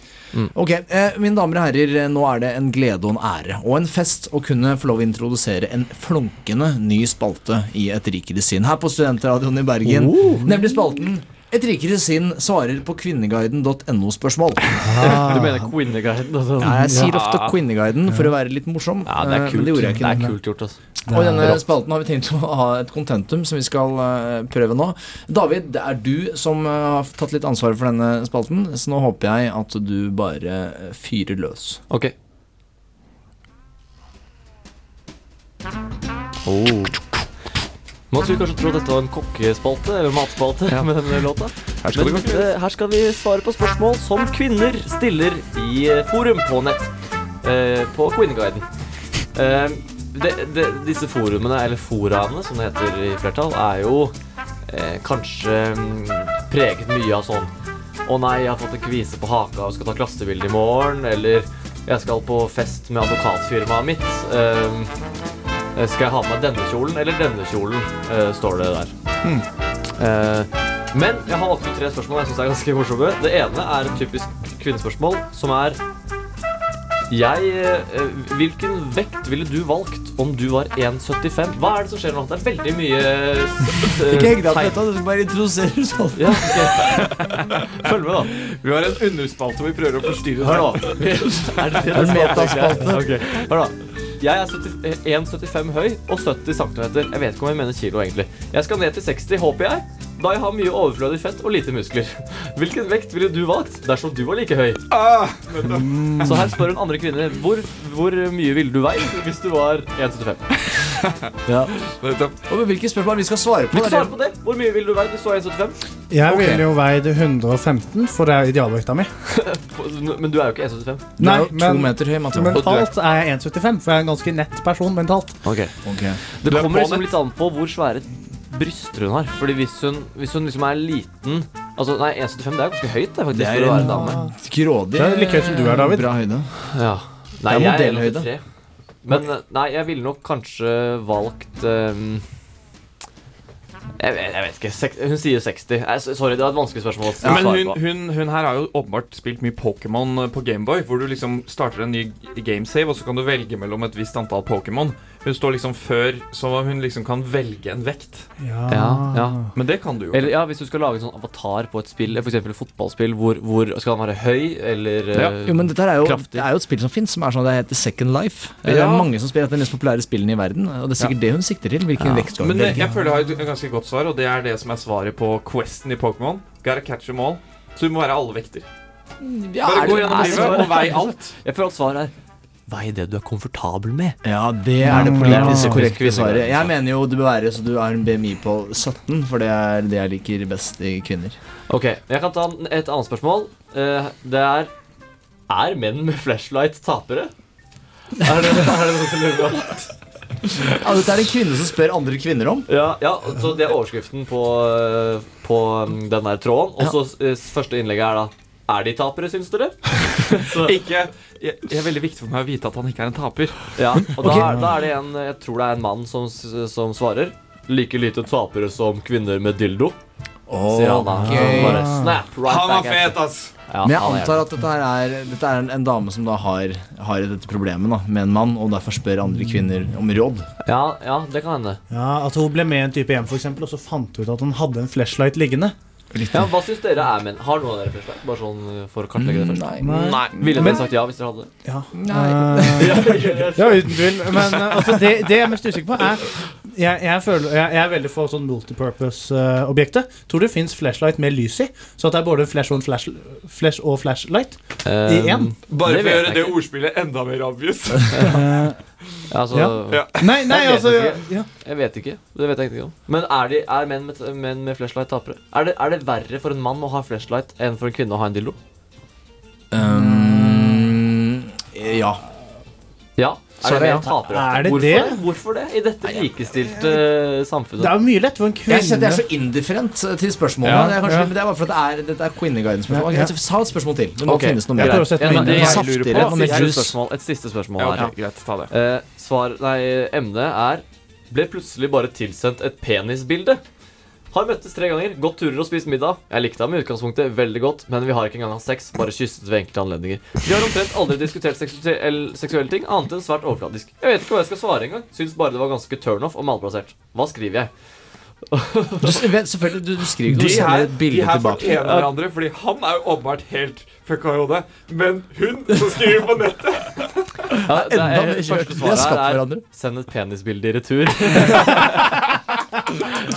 Ok, eh, mine damer og herrer, eh, nå er det en glede og en ære og en fest å kunne få lov å introdusere en flunkende ny spalte i Et rikere sinn her på Studentradioen i Bergen. Nemlig spalten Et rikere sinn svarer på kvinneguiden.no-spørsmål. Du mener Kvinneguiden? Altså. Ja, jeg sier ofte Kvinneguiden for å være litt morsom. Ja, det er eh, kult. men det jeg ikke det er kult gjort, altså. Og i denne Rått. spalten har vi tenkt å ha et contentum som vi skal eh, prøve nå. David, det er du som eh, har tatt litt ansvar for denne spalten, så nå håper jeg at du bare eh, fyrer løs. Ok. Oh. Man skulle kanskje tro dette var en kokkespalte eller matspalte med denne låta. Her skal Men eh, her skal vi svare på spørsmål som kvinner stiller i forum på nett. eh, på Queenguiden. Eh, det, det, disse forumene, eller foraene som det heter i flertall, er jo eh, kanskje mm, preget mye av sånn Å nei, jeg har fått en kvise på haka og skal ta klassebilde i morgen. Eller jeg skal på fest med advokatfirmaet mitt. Eh, skal jeg ha med meg denne kjolen eller denne kjolen, eh, står det der. Eh, men jeg har valgt ut tre spørsmål jeg synes er ganske morsomme. Det ene er et typisk kvinnespørsmål, som er jeg, eh, Hvilken vekt ville du valgt om du var 1,75? Hva er det som skjer nå? Det er veldig mye eh, Ikke heng deg på dette, du skal bare introdusere sånn. Ja, okay. Følg med, da. Vi har en underspalte hvor vi prøver å forstyrre Hør nå. Er det det er metaspalte? Okay. Hør da. Jeg er 1,75 høy og 70 cm. Jeg vet ikke om jeg mener kilo, egentlig. Jeg skal ned til 60, håper jeg, da jeg har mye overflødig fett og lite muskler. Hvilken vekt ville du valgt dersom du var like høy? Så her spør en andre kvinne hvor, hvor mye ville du veid hvis du var 1,75. Ja. Og hvilke spørsmål vi skal svare på? Vi er svare på det? Hvor mye ville du veid hvis du var 1,75? Jeg okay. ville jo veid 115, for det er idealvekta mi. Men du er jo ikke 1,75. Du er jo to meter høy, mentalt er jeg 1,75, for jeg er en ganske nett person mentalt. Okay. Okay. Det er kommer liksom litt an på hvor svære bryster hun har. Fordi hvis hun, hvis hun liksom er liten Altså, nei, 1,75 det er ganske høyt, det, faktisk, Det for er å være dame. grådig Det er like høyt som du er, David. Bra høyde. Ja. Nei, Det er er modellhøyde. Men nei, jeg ville nok kanskje valgt um, jeg, vet, jeg vet ikke. Sek, hun sier 60. Eh, sorry, det var et vanskelig spørsmål. Ja, men hun, hun, hun her har jo åpenbart spilt mye Pokémon eh, på Gameboy, hvor du liksom starter en ny gamesave, og så kan du velge mellom et visst antall Pokémon. Hun står liksom før, så hun liksom kan velge en vekt. Ja, ja. Men det kan du jo. Eller ja, hvis du skal lage en sånn avatar på et spill, f.eks. et fotballspill, hvor, hvor skal han være høy eller Ja. eh, Jo, men dette er jo, kraftig? det er jo et spill som finnes, som er sånn det heter Second Life. Det er mange som spiller et av de mest populære spillene i verden, og det er sikkert det hun sikter til. Hvilken vekt Men eh, jeg føler jeg har et ganske godt svar, og det er det som er svaret på questen i Pokémon. Gotta catch them all. Så du må være alle vekter. Ja, Bare gå gjennom livet og vei alt. Jeg føler at svaret er Vei det du er komfortabel med. Ja, det er det politisk Ja. korrekte svaret. Jeg mener jo du bør være så du har en BMI på 17, for det er det jeg liker best i kvinner. Ok, jeg kan ta et annet spørsmål. Eh, det er Er menn med flashlight tapere? Er det, er det noe som lurer på? Ja, dette er en kvinne som spør andre kvinner om. Ja, ja, så det er overskriften på, eh, på um, den der tråden. Og så ja. første innlegget er da Er de tapere, syns dere? Så, Ikke jeg, Det er veldig viktig for meg å vite at han ikke er en taper. ja, og da, Ok. er- da er det en Jeg tror det er en mann som, som svarer. like lite tapere som kvinner med dildo. Sier han da. Bare snap right Han var fet, ass! Ja, Men jeg antar at dette her er, dette er en, en dame som da har, har dette problemet da, med en mann, og derfor spør andre kvinner om råd. Ja, ja, det kan hende. Ja, At hun ble med i en type hjem, for eksempel, og så fant hun ut at hun hadde en flashlight liggende. Ja, Hva syns dere er menn? Har noen av dere først, Bare sånn uh, for å kartlegge det først. Nei. Nei. Ville Men- dere sagt ja hvis dere hadde det? Ja. Nei. Eh, ja, uten tvil. Men eh, altså, det, det jeg er mest usikker på, er Jeg, jeg, føler, jeg, jeg er veldig for sånn multipurpose-objektet. Tror det fins flashlight med lys i, så at det er både flash og, flash, flash og flashlight i én. Bare for å gjøre det ordspillet enda mer obvious. Eh, altså, Ja. Ja. Nei, nei, Jeg altså ja. Jeg vet ikke. Det vet jeg ikke om. Men er, de, er menn, med, menn med flashlight tapere? Er det, er det verre for en mann å ha flashlight enn for en kvinne å ha en dildo? Um, ja. Ja. Er det er ja. Er det Hvorfor det? Hvorfor det? I dette likestilte Det er jo mye lettere for en Jeg kjenner kvinne jeg er så indifferent til spørsmålet. Ja. det, er kanskje, Ja. det er bare for at det er, dette er Kvinneguiden-spørsmål. Ja. Okay, Ta et spørsmål til. Det må okay. finnes noe mer. Ja, jeg lurer på er et, juice. spørsmål, et siste spørsmål Ja, her. ok, greit, ta det. Uh, svar, nei, emnet er Ble plutselig bare tilsendt et penisbilde. Har møttes tre ganger, gått turer og spist middag. Jeg likte ham i utgangspunktet veldig godt, men vi har ikke engang hatt sex, bare kysset ved enkelte anledninger. Vi har omtrent aldri diskutert seksuelle, seksuelle ting, annet enn svært overfladisk. Jeg vet ikke hva jeg skal svare engang. Syns bare det var ganske turnoff og malplassert. Hva skriver jeg? Du, selvfølgelig, du, du skriver ikke De du sender her, et de bilde her tilbake. fortjener hverandre, fordi han er jo åpenbart helt fucka i hodet. Men hun som skriver på nettet Ja, det enda er, mer første svaret er hverandre. send et penisbilde i retur.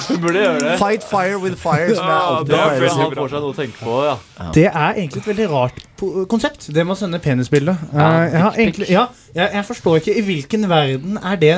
Hun burde gjøre det. Fight fire with fire, som Ja, det er Han får seg noe å tenke på, ja. Det er egentlig et veldig rart konsept, det med å sende penisbilde. Ja, Eh, jeg, egentlig, ja, jeg, jeg forstår ikke i hvilken verden er det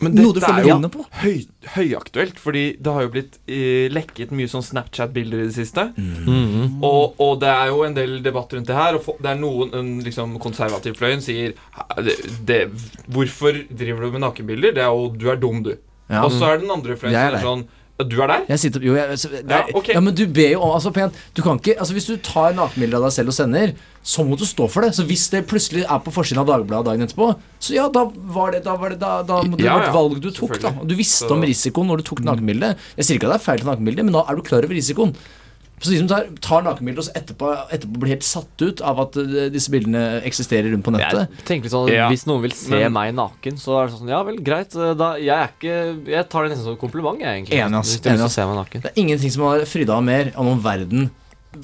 Men dette er jo høy, høyaktuelt, fordi det har jo blitt eh, lekket mye sånn Snapchat-bilder i det siste. Mhm. Og, og det er jo en del debatt rundt det her. Og det er noen en, liksom, konservativfløyen sier det, det, Hvorfor driver du med nakenbilder? Det er jo, Du er dum, du. Ja. Og så er den andre fløyen som er sånn «Ja, Du er der? Jeg sitter, jo, jeg, det er, Ja, okay. ja, men du ber jo om altså, pent, du kan ikke, altså, Hvis du tar nakenbilder av deg selv og sender, så må du stå for det. Så hvis det plutselig er på forsiden av Dagbladet dagen etterpå, så ja, da var det, da var det, da, da, det Ja, var et valg du tok. da Du visste Så- om risikoen når du tok nakenbildet. Jeg sier ikke at det er feil til nakenbildet, men da er du klar over risikoen. Så de som tar, tar nakenbilder og så etterpå, etterpå blir helt satt ut av at eh, disse bildene eksisterer rundt på nettet Jeg tenker litt sånn, Ja, Hvis noen vil se men- meg naken, så er det sånn Ja vel, greit. Da, jeg er ikke Jeg tar det nesten som en kompliment, jeg, egentlig. Meg naken. Det er ingenting som har fryda meg mer om, om verden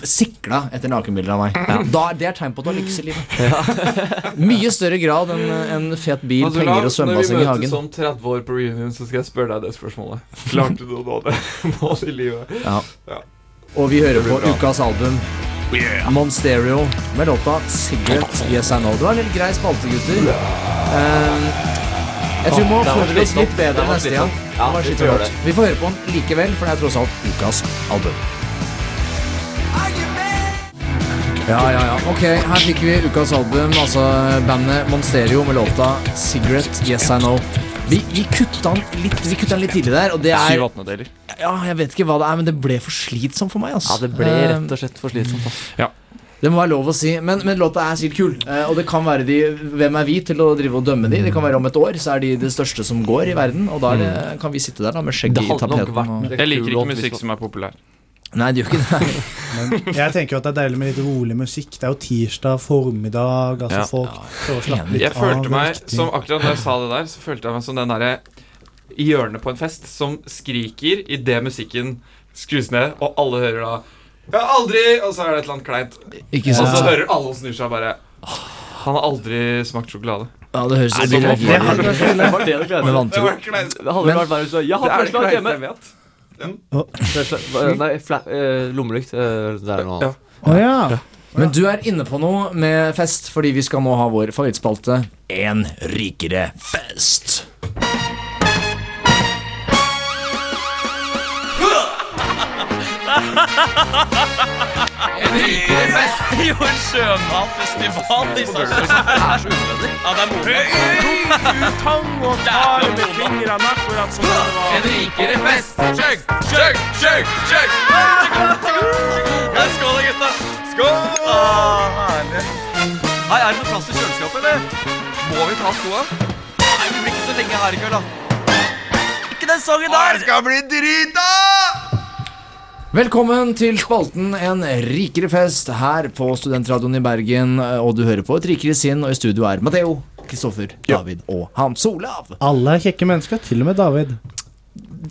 sikla etter nakenbilder av meg. Da, det er tegn på at du har lykkes i livet. Mye større grad enn en fet bil, Altså, penger og svømmebasseng i hagen. Når vi møtes om 30 år på reunion, så skal jeg spørre deg det spørsmålet. Klarte du å nå det målet i livet? Ja. Ja. Og vi hører på ukas album Monstereo med låta 'Cigarette Yes I Know'. Det var en litt grei spalte, gutter. Eh, jeg tror vi må forberede oss litt bedre neste gang. Ja, vi får. Vi får høre på den likevel, for det er tross alt ukas album. Ja, ja, ja. Ok, her fikk vi ukas album, altså bandet Monsterio med låta 'Cigarette Yes I Know'. Vi, vi kutta den litt Vi kutta den litt tidlig der, og det er Syv åttendedeler. Ja, jeg vet ikke hva det er, men det ble for slitsomt for meg. Altså. Ja, det ble Eh, rett og slett for slitsomt. ass. det må være lov å si, men, men låta er sikkert kul. Eh, og det kan være de Hvem er vi til å drive og dømme de? Det kan være om et år, så er de det største som går i verden. Og da er det, kan vi sitte der da med skjegget i tapeten. Jeg liker ikke musikk som er populær. Nei, det gjør ikke det. Men jeg tenker jo at det er deilig med litt rolig musikk. Det er jo tirsdag formiddag. Altså Ja. folk prøver å slappe litt Jeg følte av, meg som akkurat da jeg sa det der, så følte jeg meg som den derre i hjørnet på en fest som skriker idet musikken skrus ned, og alle hører da Ja, aldri! Og så er det et eller annet kleint. Ikke Og så hører alle og snur seg og bare Han har aldri smakt sjokolade. Ja, det høres ut som Det vært. Det var det det kleine. Det vantro. var kleint. Det hadde vært verre hvis du sa Jeg Det har først det hjemme. Jeg vet. Nei, fla, eh, lommelykt. eh, det er noe Ja. annet. Å ja. Men du er inne på noe med fest, fordi vi skal nå ha vår favorittspalte En rikere fest. Ha ha ha disse her. Det er så unødvendig. Ja, det er moro. Tang og tar med fingrene akkurat som det var. En rikere fest. Chug, chug, chug, chug. Skål, gutta. Skål. herlig. Hei, er det noe plass til kjøleskapet, eller? Må vi ta skoa? Nei, vi blir ikke så lenge her i kveld, da. Ikke den sangen der! Jeg skal bli drita! Velkommen til spalten En rikere fest her på Studentradioen i Bergen. Og du hører på Et rikere sinn, og i studio er Matheo, Kristoffer, David og Hans Olav. Alle er kjekke mennesker, til og med David.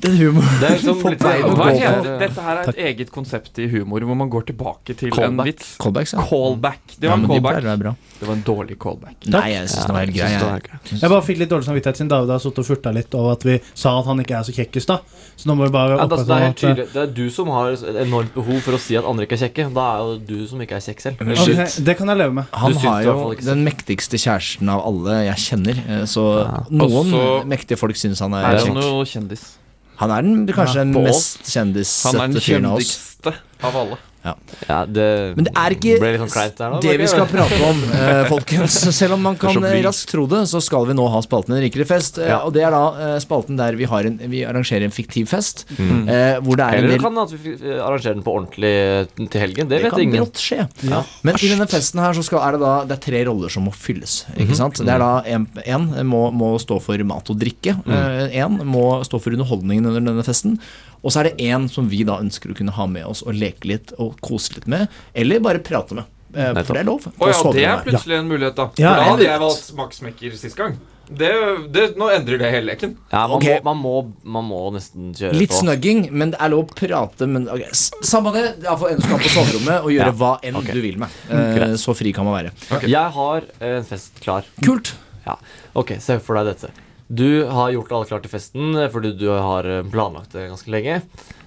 Det humoren humor. Det er liksom å gå heter, dette her er Takk. et eget konsept i humor, hvor man går tilbake til en vits. Callbacks, ja. Callback. Det Ja, var en men de callback. Det var en dårlig callback. Nei, jeg syns den var helt grei. Jeg Jeg. Jeg bare fikk litt dårlig samvittighet siden David har sittet og furta litt over at vi sa at han ikke er så kjekk i stad. Så nå må vi bare Ja, det, det, er helt tydelig. det er du som har et enormt behov for å si at andre ikke er kjekke. Da er jo du som ikke er kjekk selv. Okay, Det kan jeg leve med. Han har jo den mektigste kjæresten av alle jeg kjenner. eh, Så noen Også- mektige folk syns han Er er han er noe kjendis? Han er den kanskje den mest Han er den oss. Han er den kjendigste av alle. Ja, det, Men det er ikke ble litt sånn kleint der nå. det vi skal prate om, eh, folkens. Selv om man kan eh, raskt tro det, så skal vi nå ha spalten En rikere fest. eh, Ja. Og det er da eh, spalten der vi, har en, vi arrangerer en fiktiv fest. Mm. eh, Hvor det er en Eller del kan at vi f- arrangerer den på ordentlig eh, til helgen. Det, Det vet kan ingen. brått skje. Ja. Men i denne festen her så skal, er det da Det er tre roller som må fylles. Ikke sant? Det er da Én må, må stå for mat og drikke. Én må stå for underholdningen under denne festen. Og så er det én som vi da ønsker å kunne ha med oss og leke litt og kose litt med. Eller bare prate med. Eh, For det er lov. Å ja, det er plutselig en mulighet, da. Ja, For da hadde jeg valgt Max Mekker sist gang. Det, det, nå endrer det hele leken. Ja, man, okay. må, man, må, man må nesten kjøre Litt på. snugging, men det er lov å prate. Men okay. Samme det. Iallfall en skal på soverommet og gjøre Ja, hva enn okay. du vil med. Eh, så fri kan man være. Jeg har en fest klar. Kult. Ja. Ok, se for deg dette. Du har gjort alt klart til festen eh, fordi du har eh, planlagt det ganske lenge.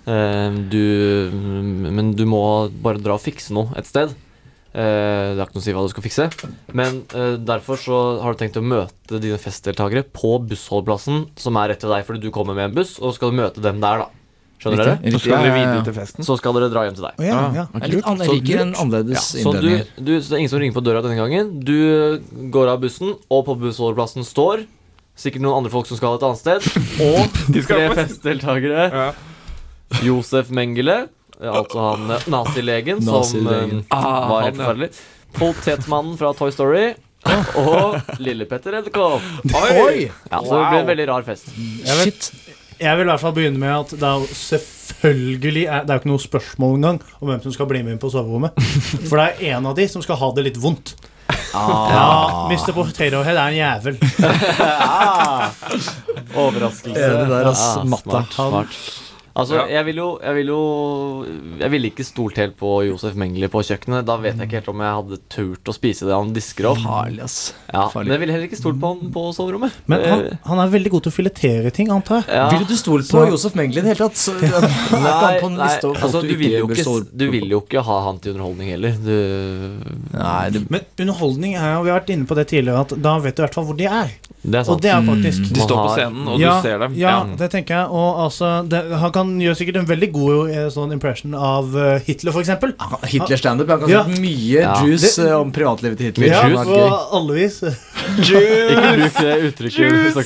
Eh, Du, men du må bare dra og fikse noe et sted. Eh, Det er ikke noe å si hva du skal fikse. Men derfor så har du tenkt å møte dine festdeltakere på bussholdeplassen som er rett ved deg, fordi du kommer med en buss, og skal du møte dem der, da. Skjønner dere? Riktig. Så skal dere videre til festen. Så skal dere dra hjem til deg. Å, ja, ja. Det er litt Så, du, du, så det er ingen som ringer på døra denne gangen. Du går av bussen, og på bussholdeplassen står sikkert noen andre folk som skal et annet sted, og tre festdeltakere. Ja. Josef Mengele, altså han eh, nazilegen som eh, Ah, var helt han, ja. forferdelig. Potetmannen fra Toy Story. Og Lille-Petter Edderkopp. Oi! Ja, så det blir en veldig rar fest. Shit. Jeg vil i hvert fall begynne med at det er selvfølgelig er, Det er jo ikke noe spørsmål engang om hvem som skal bli med inn på soverommet. For det er en av de som skal ha det litt vondt. Ja, Mr. Potato Head er en jævel. Overraskelse. Er det der, ass, Ja. Smart, smart. Altså, Ja. jeg vil jo Jeg vil jo Jeg ville ikke stolt helt på Josef Mengele på kjøkkenet. Da vet jeg ikke helt om jeg hadde turt å spise det han disker opp. Farlig, ass. Ja, Farlig. men jeg ville heller ikke stolt på han på soverommet. Men han, Eh, han er veldig god til å filetere ting, antar jeg. ja. Ville du stolt på Så- Josef Mengele i det hele tatt? Så, er Nei, nei altså, du du, vil ikke jo ikke, du vil jo ikke ha han til underholdning heller. Du Nei, det, Men underholdning er jo Vi har vært inne på det tidligere, at da vet du i hvert fall hvor de er. Det er Og det er faktisk De står på scenen, og ja, du ser dem. Ja, det tenker jeg. Og altså, det, han kan gjøre sikkert en veldig god eh, sånn impression av eh, Hitler, for eksempel. Hitler standup. Jeg kan Ja. si mye Ja. juice det, om privatlivet til Hitler. Ja, på alle vis. Ikke bruk det uttrykket.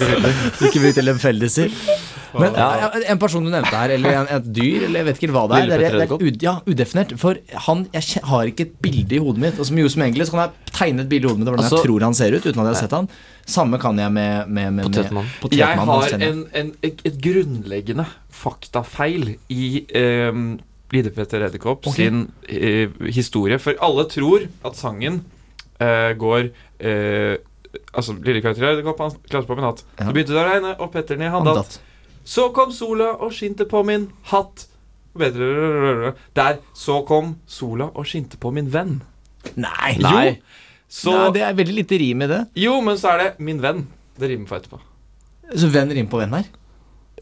Ikke bruk til lemfeldiser. Men Ja. en person du nevnte her, eller en, et dyr, eller jeg vet ikke hva det er. Det er, det er ud, ja, udefinert. For han, jeg har ikke et bilde i hodet mitt. Og som Josef Mengele så kan jeg tegne et bilde i hodet mitt av hvordan Altså- jeg tror han ser ut, uten at jeg har sett han. Samme kan jeg med, med, med, med Potetmann. Jeg har en, en, et, grunnleggende faktafeil i um, Lide Petter Edderkopp okay. sin uh, historie. For alle tror at sangen uh, går uh, Altså, Lille Petter Edderkopp han klarte på min natt. Ja. Så begynte å regne, og Petter Han han datt. Så kom sola og skinte på min hatt. Der. Så kom sola og skinte på min venn. Nei! Nei. Så Nei, det er veldig lite rim i det. Jo, men så er det min venn. Det rimer for etterpå. Så venn rimer på venn her.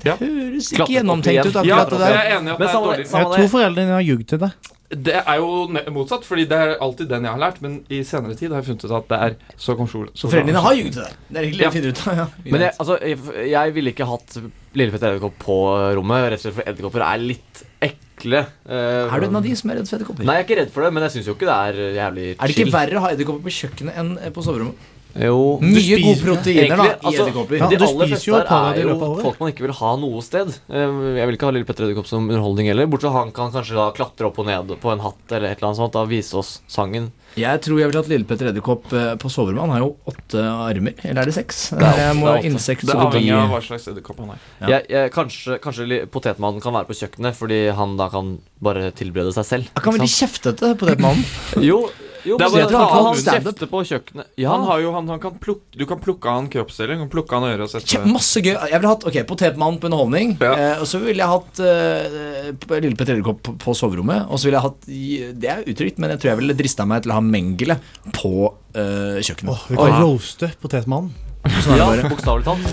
Det Ja. høres ikke ikke gjennomtenkt ut, akkurat det jeg er enig at det er dårlig. det, Jeg tror foreldrene dine har ljugd til deg. Det er jo motsatt, fordi det er alltid den jeg har lært. Men i senere tid har jeg funnet ut at det er så kom foreldrene dine har ljugd til deg. Det er hyggelig å finne ut av. Ja. Men jeg, altså, jeg, jeg ville ikke hatt lillefett Petter Edderkopp på rommet, rett og slett fordi edderkopper er litt ekle. Uh, er du en av de som er redd for edderkopper? Nei, jeg er ikke redd for det, men jeg syns jo ikke det er jævlig chill. Er det ikke verre å ha edderkopper på kjøkkenet enn eh, på soverommet? Jo Mye gode proteiner da, i altså, edderkopper. Ja, de aller fleste her er jo folk man ikke vil ha noe sted. Eh, Jeg vil ikke ha Lille Petter Edderkopp som underholdning heller. Bortsett fra han kan kanskje da klatre opp og ned på en hatt eller et eller annet sånt. Da vise oss sangen. Jeg tror jeg vil ha Lille Petter Edderkopp eh, på soverommet. Han har jo åtte armer. Eller er det seks? Det er jeg må det er insekt Det avhenger av hva slags edderkopp han er. Ja. Jeg, jeg, kanskje kanskje potetmannen kan være på kjøkkenet, fordi han da kan bare tilberede seg selv. Han kan ikke litt kjeftete potetmannen. Jo, jo Det er bare- å han stand-up. på kjøkkenet. Ja, Han har jo, han, han kan plukke, du kan plukke av han kroppsdeler. Du kan plukke av han øret og sette Kjem, masse gøy. Jeg ville hatt ok, potetmann på underholdning. Ja. Eh, og så ville jeg hatt eh, Lille Petter Edderkopp på, på soverommet. Og så ville jeg hatt Det er utrygt, men jeg tror jeg ville drista meg til å ha Mengele på eh, kjøkkenet. Åh, vi kan roaste potetmannen. Sånn ja bokstavelig talt.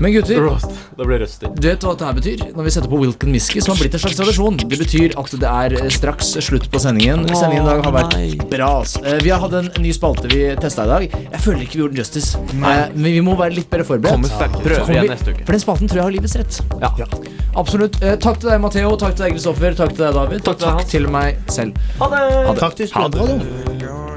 Men gutter. Det ble du vet hva dette betyr? Når vi setter på Wilken Whisky, som har blitt en slags tradisjon. Det betyr at det er eh, straks slutt på sendingen. Sendingen i dag har vært bra. Eh, Vi har hatt en ny spalte vi testa i dag. Jeg føler ikke vi gjorde den justice. Nei. Men vi må være litt bedre forberedt. Igjen vi- neste uke. For den spalten tror jeg har livets rett. Ja. Absolutt. Eh, Takk til deg, Matheo. Takk til deg, Kristoffer. Takk til deg, David. Takk til Takk til meg selv. Ha det! Ha det. Takk til Studentradioen.